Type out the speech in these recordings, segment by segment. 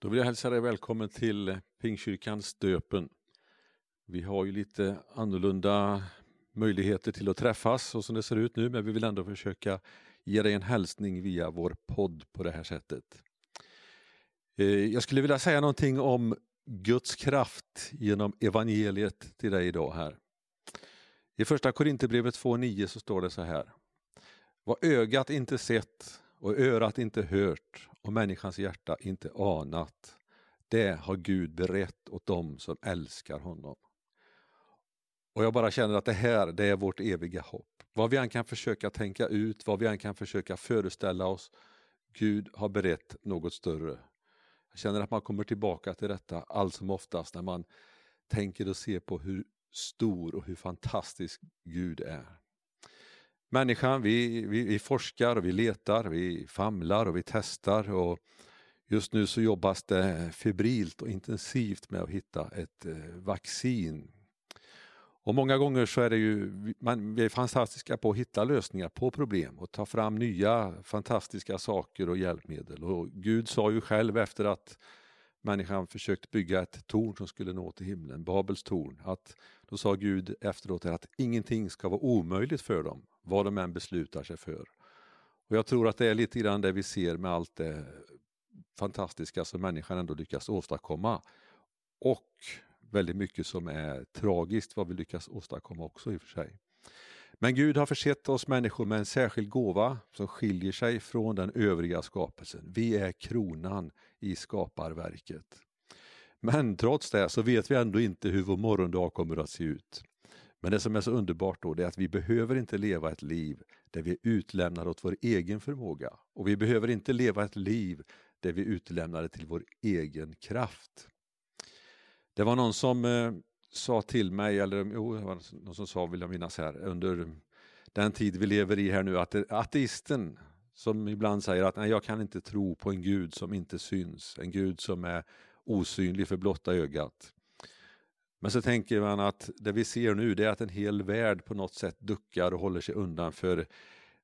Då vill jag hälsa dig välkommen till Pingkyrkans Stöpen. Vi har ju lite annorlunda möjligheter till att träffas så som det ser ut nu men vi vill ändå försöka ge dig en hälsning via vår podd på det här sättet. Eh, jag skulle vilja säga någonting om Guds kraft genom evangeliet till dig idag här. I första Korinthierbrevet 2.9 så står det så här. Vad ögat inte sett och örat inte hört och människans hjärta inte anat, det har Gud berett åt dem som älskar honom. Och jag bara känner att det här, det är vårt eviga hopp. Vad vi än kan försöka tänka ut, vad vi än kan försöka föreställa oss, Gud har berett något större. Jag känner att man kommer tillbaka till detta allt som oftast när man tänker och ser på hur stor och hur fantastisk Gud är. Människan, vi, vi, vi forskar och vi letar, vi famlar och vi testar och just nu så jobbas det febrilt och intensivt med att hitta ett eh, vaccin. Och många gånger så är det ju, man, vi är fantastiska på att hitta lösningar på problem och ta fram nya fantastiska saker och hjälpmedel. Och Gud sa ju själv efter att människan försökt bygga ett torn som skulle nå till himlen, Babels torn, att då sa Gud efteråt att ingenting ska vara omöjligt för dem vad de än beslutar sig för. Och Jag tror att det är lite grann det vi ser med allt det fantastiska som människan ändå lyckas åstadkomma. Och väldigt mycket som är tragiskt vad vi lyckas åstadkomma också i och för sig. Men Gud har försett oss människor med en särskild gåva som skiljer sig från den övriga skapelsen. Vi är kronan i skaparverket. Men trots det så vet vi ändå inte hur vår morgondag kommer att se ut. Men det som är så underbart då, det är att vi behöver inte leva ett liv där vi är utlämnade åt vår egen förmåga. Och vi behöver inte leva ett liv där vi är utlämnade till vår egen kraft. Det var någon som eh, sa till mig, eller jo, det var någon som sa, vill jag minnas här, under den tid vi lever i här nu, att ateisten som ibland säger att nej, jag kan inte tro på en gud som inte syns, en gud som är osynlig för blotta ögat. Men så tänker man att det vi ser nu det är att en hel värld på något sätt duckar och håller sig undan för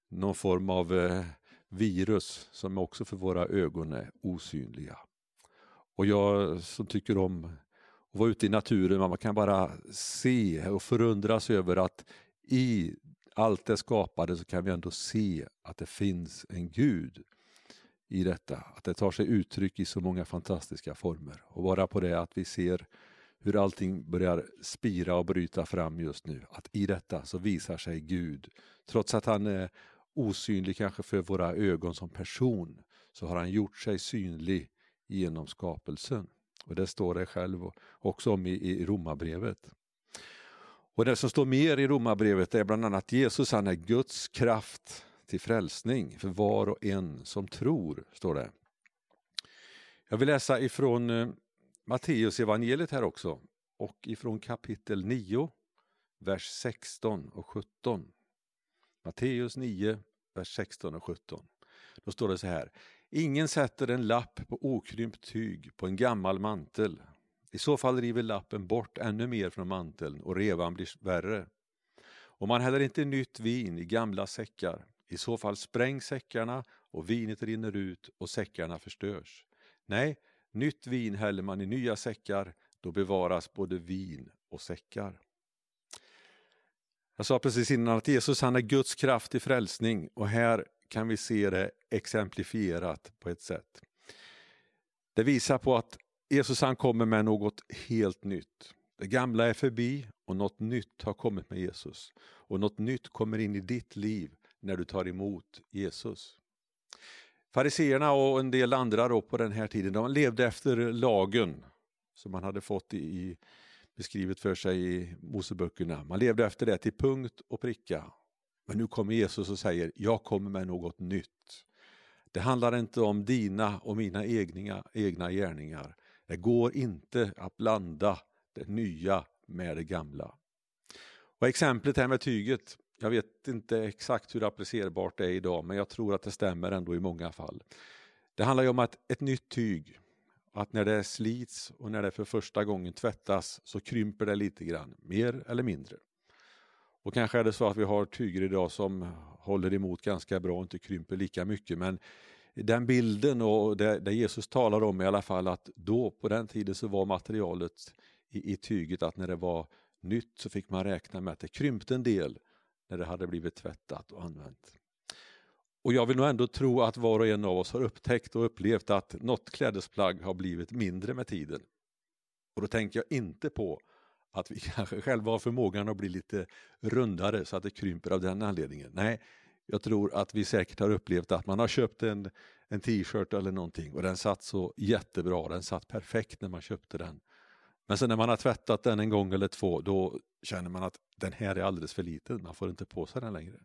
någon form av eh, virus som också för våra ögon är osynliga. Och jag som tycker om att vara ute i naturen, man kan bara se och förundras över att i allt det skapade så kan vi ändå se att det finns en Gud i detta. Att det tar sig uttryck i så många fantastiska former. Och bara på det att vi ser hur allting börjar spira och bryta fram just nu. Att i detta så visar sig Gud. Trots att han är osynlig kanske för våra ögon som person så har han gjort sig synlig genom skapelsen. Och det står det själv också om i, i Romarbrevet. Och det som står mer i Romarbrevet är bland annat Jesus han är Guds kraft till frälsning för var och en som tror, står det. Jag vill läsa ifrån eh, Matteus evangeliet här också och ifrån kapitel 9, vers 16 och 17. Matteus 9, vers 16 och 17. Då står det så här. Ingen sätter en lapp på okrympt tyg på en gammal mantel. I så fall river lappen bort ännu mer från manteln och revan blir värre. Och man häller inte nytt vin i gamla säckar. I så fall sprängs säckarna och vinet rinner ut och säckarna förstörs. Nej, Nytt vin häller man i nya säckar, då bevaras både vin och säckar. Jag sa precis innan att Jesus han är Guds kraft i frälsning och här kan vi se det exemplifierat på ett sätt. Det visar på att Jesus han kommer med något helt nytt. Det gamla är förbi och något nytt har kommit med Jesus. Och något nytt kommer in i ditt liv när du tar emot Jesus. Fariseerna och en del andra då på den här tiden, de levde efter lagen som man hade fått i, beskrivet för sig i Moseböckerna. Man levde efter det till punkt och pricka. Men nu kommer Jesus och säger, jag kommer med något nytt. Det handlar inte om dina och mina egna, egna gärningar. Det går inte att blanda det nya med det gamla. Och exemplet här med tyget, jag vet inte exakt hur applicerbart det är idag men jag tror att det stämmer ändå i många fall. Det handlar ju om att ett nytt tyg, att när det slits och när det för första gången tvättas så krymper det lite grann, mer eller mindre. Och kanske är det så att vi har tyger idag som håller emot ganska bra och inte krymper lika mycket men den bilden och det, det, Jesus talar om i alla fall att då på den tiden så var materialet i, i tyget att när det var nytt så fick man räkna med att det krympte en del när det hade blivit tvättat och använt. Och jag vill nog ändå tro att var och en av oss har upptäckt och upplevt att något klädesplagg har blivit mindre med tiden. Och då tänker jag inte på att vi kanske själva har förmågan att bli lite rundare så att det krymper av den anledningen. Nej, jag tror att vi säkert har upplevt att man har köpt en, en t-shirt eller någonting och den satt så jättebra, den satt perfekt när man köpte den. Men sen när man har tvättat den en gång eller två då känner man att den här är alldeles för liten, man får inte på sig den längre.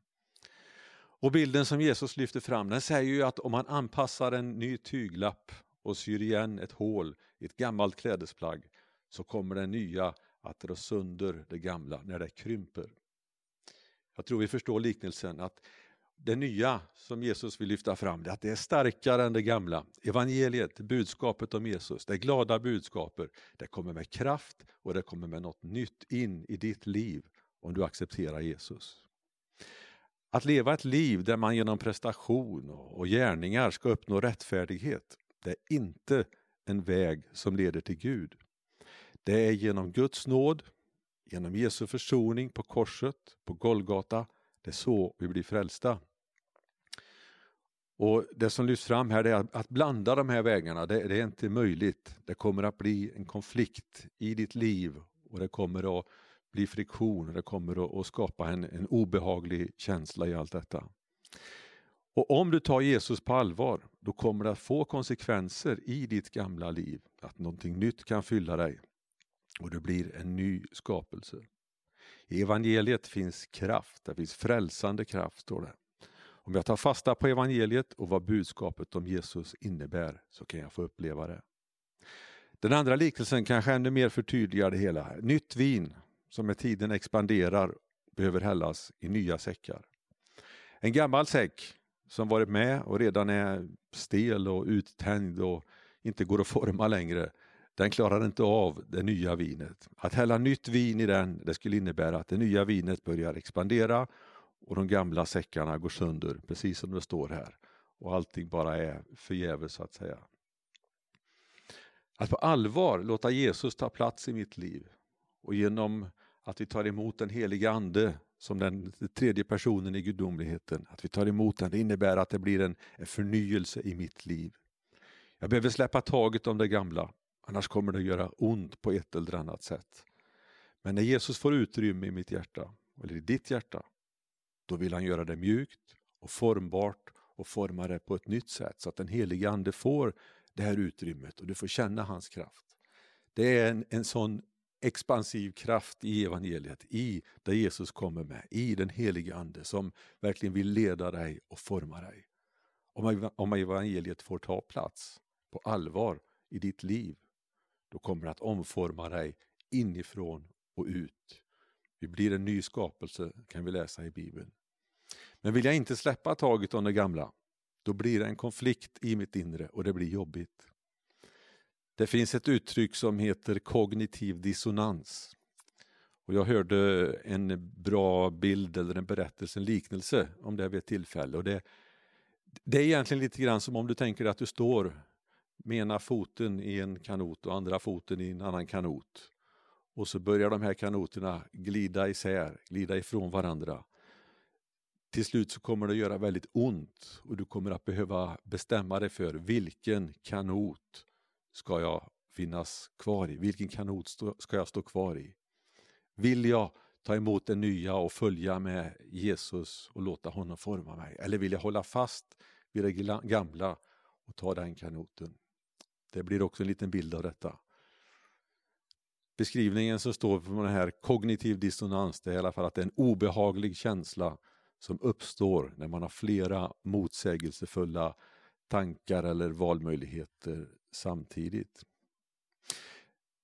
Och bilden som Jesus lyfter fram den säger ju att om man anpassar en ny tyglapp och syr igen ett hål i ett gammalt klädesplagg så kommer det nya att dra sönder det gamla när det krymper. Jag tror vi förstår liknelsen att det nya som Jesus vill lyfta fram, det är att det är starkare än det gamla. Evangeliet, budskapet om Jesus, det glada budskapet, det kommer med kraft och det kommer med något nytt in i ditt liv om du accepterar Jesus. Att leva ett liv där man genom prestation och gärningar ska uppnå rättfärdighet, det är inte en väg som leder till Gud. Det är genom Guds nåd, genom Jesu försoning på korset, på Golgata, det är så vi blir frälsta. Och Det som lyfts fram här är att, att blanda de här vägarna, det, det, är inte möjligt. Det kommer att bli en konflikt i ditt liv och det kommer att bli friktion och det kommer att, att skapa en, en obehaglig känsla i allt detta. Och om du tar Jesus på allvar, då kommer det att få konsekvenser i ditt gamla liv. Att någonting nytt kan fylla dig och du blir en ny skapelse. I evangeliet finns kraft, det finns frälsande kraft, står det. Om jag tar fasta på evangeliet och vad budskapet om Jesus innebär så kan jag få uppleva det. Den andra liknelsen kanske ännu mer förtydligar det hela. Nytt vin som med tiden expanderar behöver hällas i nya säckar. En gammal säck som varit med och redan är stel och uttänjd och inte går att forma längre, den klarar inte av det nya vinet. Att hälla nytt vin i den, det skulle innebära att det nya vinet börjar expandera och de gamla säckarna går sönder, precis som det står här. Och allting bara är förgäves så att säga. Att på allvar låta Jesus ta plats i mitt liv och genom att vi tar emot den heliga Ande som den tredje personen i gudomligheten, att vi tar emot den, det innebär att det blir en, en förnyelse i mitt liv. Jag behöver släppa taget om det gamla, annars kommer det att göra ont på ett eller annat sätt. Men när Jesus får utrymme i mitt hjärta, eller i ditt hjärta, då vill han göra det mjukt och formbart och forma det på ett nytt sätt så att den helige Ande får det här utrymmet och du får känna hans kraft. Det är en, en sån expansiv kraft i evangeliet, i det Jesus kommer med, i den helige Ande som verkligen vill leda dig och forma dig. Om, om evangeliet får ta plats på allvar i ditt liv, då kommer det att omforma dig inifrån och ut. Vi blir en ny skapelse kan vi läsa i Bibeln. Men vill jag inte släppa taget om det gamla, då blir det en konflikt i mitt inre och det blir jobbigt. Det finns ett uttryck som heter kognitiv dissonans. Och jag hörde en bra bild eller en berättelse, en liknelse om det vid ett tillfälle. Och det, det är egentligen lite grann som om du tänker att du står med ena foten i en kanot och andra foten i en annan kanot. Och så börjar de här kanoterna glida isär, glida ifrån varandra. Till slut så kommer det att göra väldigt ont och du kommer att behöva bestämma dig för vilken kanot ska jag finnas kvar i? Vilken kanot ska jag stå kvar i? Vill jag ta emot det nya och följa med Jesus och låta honom forma mig? Eller vill jag hålla fast vid det gamla och ta den kanoten? Det blir också en liten bild av detta. Beskrivningen som står för den här kognitiv dissonans, det är i alla fall att det är en obehaglig känsla som uppstår när man har flera motsägelsefulla tankar eller valmöjligheter samtidigt.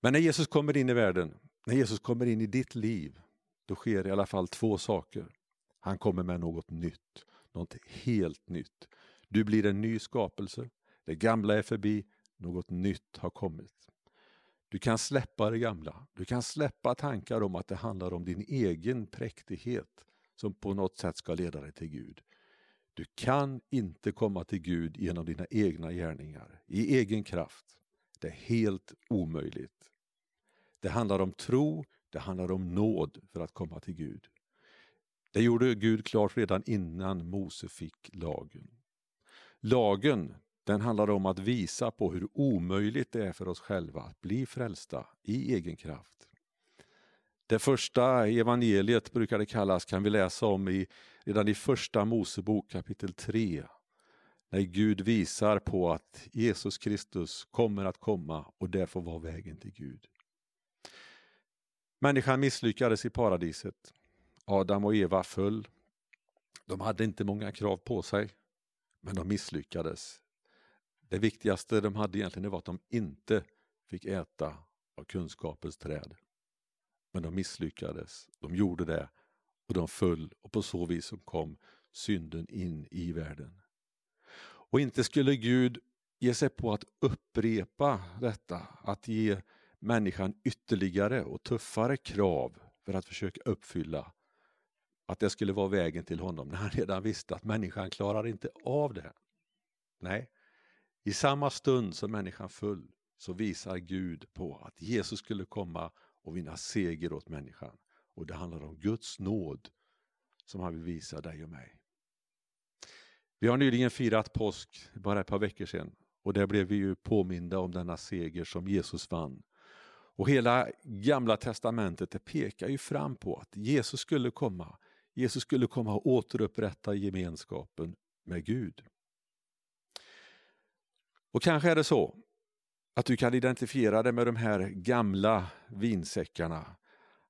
Men när Jesus kommer in i världen, när Jesus kommer in i ditt liv, då sker i alla fall två saker. Han kommer med något nytt, något helt nytt. Du blir en ny skapelse, det gamla är förbi, något nytt har kommit. Du kan släppa det gamla, du kan släppa tankar om att det handlar om din egen präktighet som på något sätt ska leda dig till Gud. Du kan inte komma till Gud genom dina egna gärningar, i egen kraft. Det är helt omöjligt. Det handlar om tro, det handlar om nåd för att komma till Gud. Det gjorde Gud klart redan innan Mose fick lagen. Lagen den handlar om att visa på hur omöjligt det är för oss själva att bli frälsta i egen kraft. Det första evangeliet brukar det kallas, kan vi läsa om i, redan i första Mosebok kapitel 3. När Gud visar på att Jesus Kristus kommer att komma och det får vara vägen till Gud. Människan misslyckades i paradiset. Adam och Eva föll. De hade inte många krav på sig, men de misslyckades. Det viktigaste de hade egentligen var att de inte fick äta av kunskapens träd. Men de misslyckades, de gjorde det. Och de föll. Och på så vis kom synden in i världen. Och inte skulle Gud ge sig på att upprepa detta, att ge människan ytterligare och tuffare krav för att försöka uppfylla att det skulle vara vägen till honom. När han redan visste att människan klarar inte av det. Nej, i samma stund som människan föll så visar Gud på att Jesus skulle komma och vinna seger åt människan. Och det handlar om Guds nåd som han vill visa dig och mig. Vi har nyligen firat påsk, bara ett par veckor sedan. Och där blev vi ju påminda om denna seger som Jesus vann. Och hela gamla testamentet det pekar ju fram på att Jesus skulle komma. Jesus skulle komma och återupprätta gemenskapen med Gud. Och kanske är det så att du kan identifiera dig med de här gamla vinsäckarna.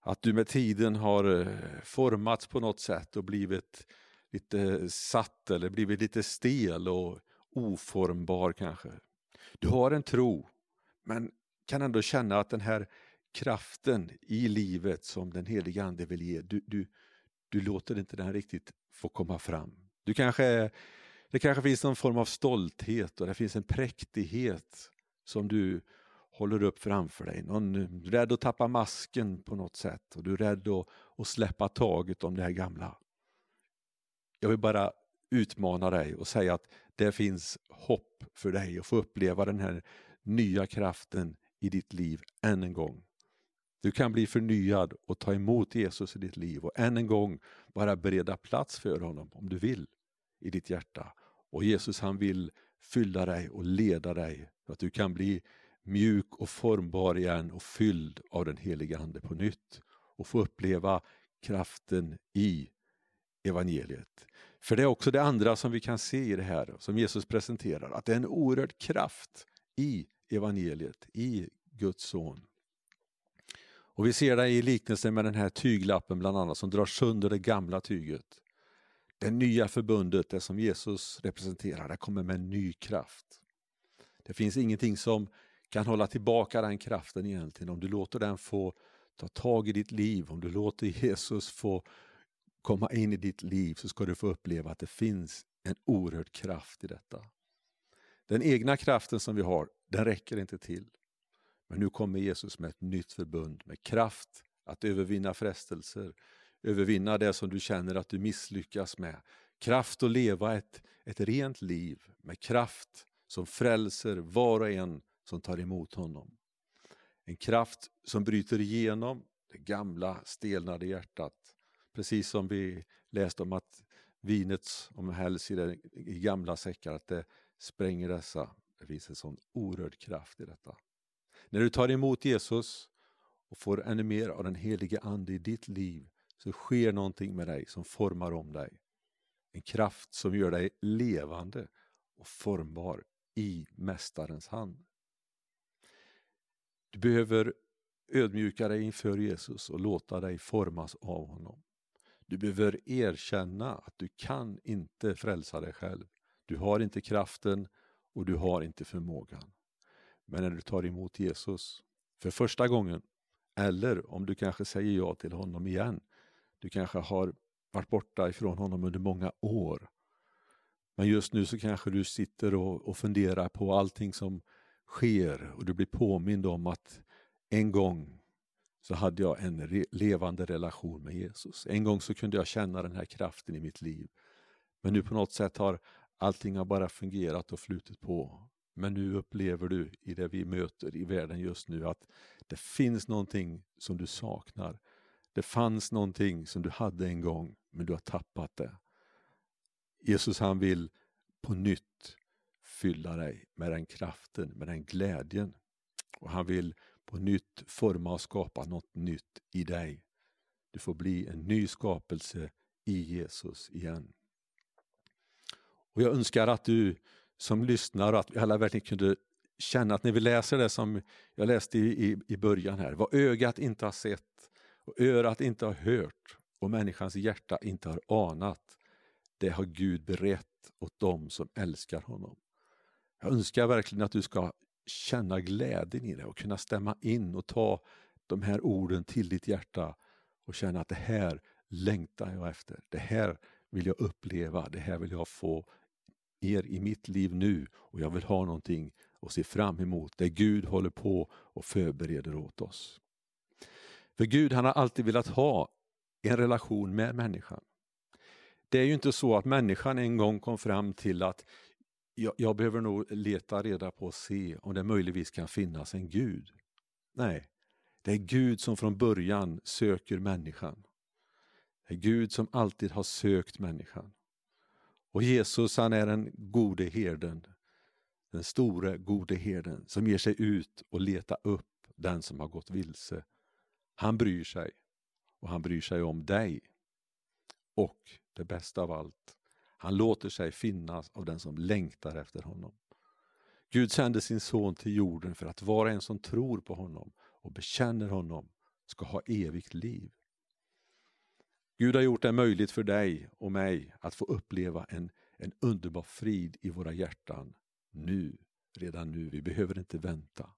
Att du med tiden har eh, formats på något sätt och blivit lite satt eller blivit lite stel och oformbar kanske. Du har en tro men kan ändå känna att den här kraften i livet som den heliga Ande vill ge, du, du, du låter inte den riktigt få komma fram. Du kanske, det kanske finns någon form av stolthet och det finns en präktighet som du håller upp framför dig. Någon eh, rädd att tappa masken på något sätt och du är rädd att, att släppa taget om det här gamla. Jag vill bara utmana dig och säga att det finns hopp för dig att få uppleva den här nya kraften i ditt liv än en gång. Du kan bli förnyad och ta emot Jesus i ditt liv och än en gång bara bereda plats för honom om du vill i ditt hjärta. Och Jesus han vill fylla dig och leda dig så att du kan bli mjuk och formbar igen och fylld av den heliga Ande på nytt och få uppleva kraften i evangeliet. För det är också det andra som vi kan se i det här, som Jesus presenterar, att det är en oerhörd kraft i evangeliet, i Guds son. Och Vi ser det i liknelsen med den här tyglappen bland annat som drar sönder det gamla tyget. Det nya förbundet, det som Jesus representerar, det kommer med ny kraft. Det finns ingenting som kan hålla tillbaka den kraften egentligen om du låter den få ta tag i ditt liv, om du låter Jesus få komma in i ditt liv så ska du få uppleva att det finns en oerhörd kraft i detta. Den egna kraften som vi har, den räcker inte till. Men nu kommer Jesus med ett nytt förbund med kraft att övervinna frestelser, övervinna det som du känner att du misslyckas med. Kraft att leva ett, ett rent liv med kraft som frälser var och en som tar emot honom. En kraft som bryter igenom det gamla stelnade hjärtat. Precis som vi läste om att vinet som hälls i, i gamla säckar, att det spränger dessa. Det finns en sån oerhörd kraft i detta. När du tar emot Jesus och får ännu mer av den helige Ande i ditt liv så sker någonting med dig som formar om dig. En kraft som gör dig levande och formbar i Mästarens hand. Du behöver ödmjuka dig inför Jesus och låta dig formas av honom. Du behöver erkänna att du kan inte frälsa dig själv. Du har inte kraften och du har inte förmågan. Men när du tar emot Jesus för första gången, eller om du kanske säger ja till honom igen, du kanske har varit borta ifrån honom under många år. Men just nu så kanske du sitter och, och funderar på allting som sker och du blir påmind om att en gång så hade jag en re levande relation med Jesus. En gång så kunde jag känna den här kraften i mitt liv. Men nu på något sätt har allting har bara fungerat och flutit på. Men nu upplever du i det vi möter i världen just nu att det finns någonting som du saknar. Det fanns någonting som du hade en gång, men du har tappat det. Jesus han vill på nytt fylla dig med den kraften, med den glädjen. Och han vill på nytt forma och skapa något nytt i dig. Du får bli en ny skapelse i Jesus igen. Och Jag önskar att du som lyssnar och att vi alla verkligen kunde känna att när vi läser det som jag läste i, i, i början här, vad ögat inte har sett och örat inte har hört och människans hjärta inte har anat, det har Gud berett åt dem som älskar honom. Jag önskar verkligen att du ska känna glädjen i det och kunna stämma in och ta de här orden till ditt hjärta och känna att det här längtar jag efter. Det här vill jag uppleva, det här vill jag få er i mitt liv nu och jag vill ha någonting att se fram emot, det Gud håller på och förbereder åt oss. För Gud han har alltid velat ha en relation med människan. Det är ju inte så att människan en gång kom fram till att jag, jag behöver nog leta reda på och se om det möjligtvis kan finnas en Gud. Nej, det är Gud som från början söker människan. Det är Gud som alltid har sökt människan. Och Jesus han är den gode herden, den store gode herden som ger sig ut och letar upp den som har gått vilse. Han bryr sig och han bryr sig om dig. Och det bästa av allt, han låter sig finnas av den som längtar efter honom. Gud sände sin son till jorden för att var och en som tror på honom och bekänner honom ska ha evigt liv. Gud har gjort det möjligt för dig och mig att få uppleva en, en underbar frid i våra hjärtan nu, redan nu. Vi behöver inte vänta.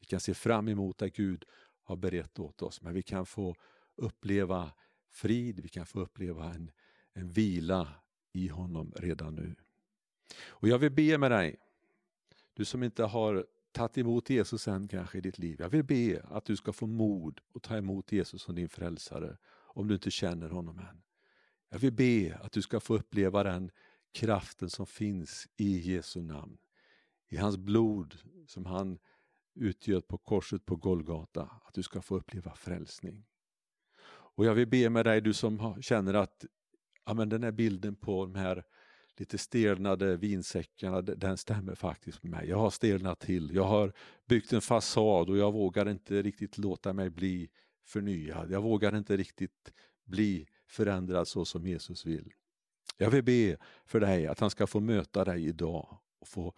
Vi kan se fram emot att Gud har berett åt oss, men vi kan få uppleva frid, vi kan få uppleva en, en vila i honom redan nu. Och Jag vill be med dig, du som inte har tagit emot Jesus än kanske i ditt liv. Jag vill be att du ska få mod att ta emot Jesus som din frälsare om du inte känner honom än. Jag vill be att du ska få uppleva den kraften som finns i Jesu namn. I hans blod som han utgöt på korset på Golgata, att du ska få uppleva frälsning. Och jag vill be med dig, du som känner att ja, men den här bilden på de här lite stelnade vinsäckarna, den stämmer faktiskt med mig. Jag har stelnat till, jag har byggt en fasad och jag vågar inte riktigt låta mig bli förnyad. Jag vågar inte riktigt bli förändrad så som Jesus vill. Jag vill be för dig att han ska få möta dig idag och få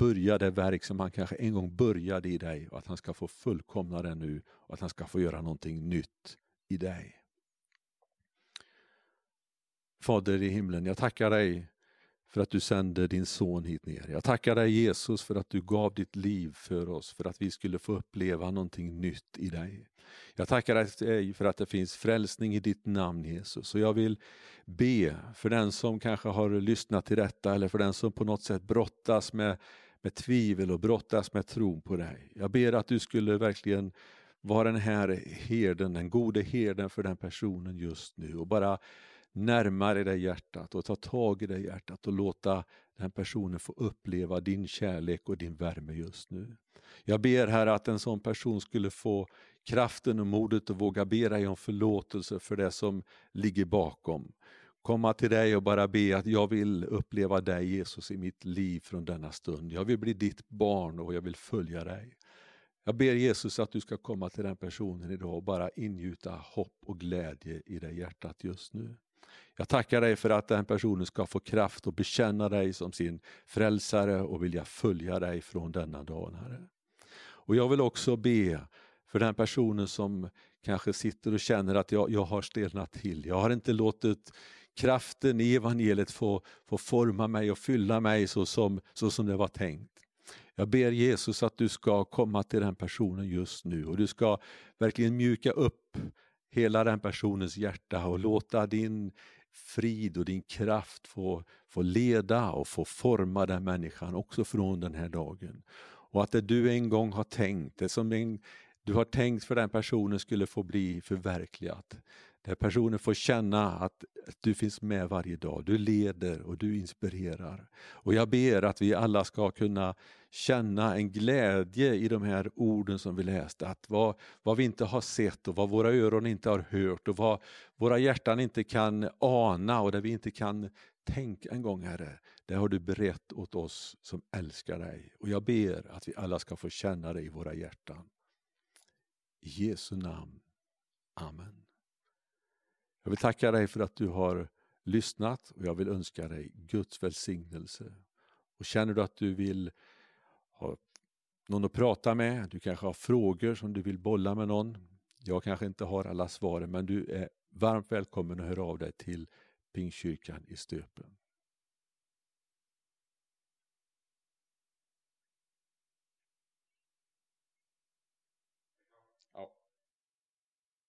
börja det verk som han kanske en gång började i dig och att han ska få fullkomna det nu och att han ska få göra någonting nytt i dig. Fader i himlen, jag tackar dig för att du sände din son hit ner. Jag tackar dig Jesus för att du gav ditt liv för oss, för att vi skulle få uppleva någonting nytt i dig. Jag tackar dig för att det finns frälsning i ditt namn Jesus. Och jag vill be för den som kanske har lyssnat till detta eller för den som på något sätt brottas med, med tvivel och brottas med tron på dig. Jag ber att du skulle verkligen vara den här herden, den gode herden för den personen just nu och bara närma dig det hjärtat och ta tag i det hjärtat och låta den personen få uppleva din kärlek och din värme just nu. Jag ber här att en sån person skulle få kraften och modet att våga be dig om förlåtelse för det som ligger bakom. Komma till dig och bara be att jag vill uppleva dig Jesus i mitt liv från denna stund. Jag vill bli ditt barn och jag vill följa dig. Jag ber Jesus att du ska komma till den personen idag och bara ingjuta hopp och glädje i det hjärtat just nu. Jag tackar dig för att den personen ska få kraft att bekänna dig som sin frälsare och vilja följa dig från denna dag, Herre. Och jag vill också be för den personen som kanske sitter och känner att jag, jag har stelnat till. Jag har inte låtit kraften i evangeliet få, få forma mig och fylla mig så som, så som det var tänkt. Jag ber Jesus att du ska komma till den personen just nu och du ska verkligen mjuka upp hela den personens hjärta och låta din frid och din kraft få, få leda och få forma den människan också från den här dagen. Och att det du en gång har tänkt, det som en, du har tänkt för den personen skulle få bli förverkligat. Där personen får känna att du finns med varje dag. Du leder och du inspirerar. Och jag ber att vi alla ska kunna känna en glädje i de här orden som vi läste. Att vad, vad vi inte har sett och vad våra öron inte har hört och vad våra hjärtan inte kan ana och där vi inte kan tänka en gång Herre. Det har du berett åt oss som älskar dig. Och jag ber att vi alla ska få känna det i våra hjärtan. I Jesu namn. Amen. Jag vill tacka dig för att du har lyssnat och jag vill önska dig Guds välsignelse. Och känner du att du vill ha någon att prata med, du kanske har frågor som du vill bolla med någon. Jag kanske inte har alla svaren men du är varmt välkommen att höra av dig till Pingstkyrkan i Stöpen.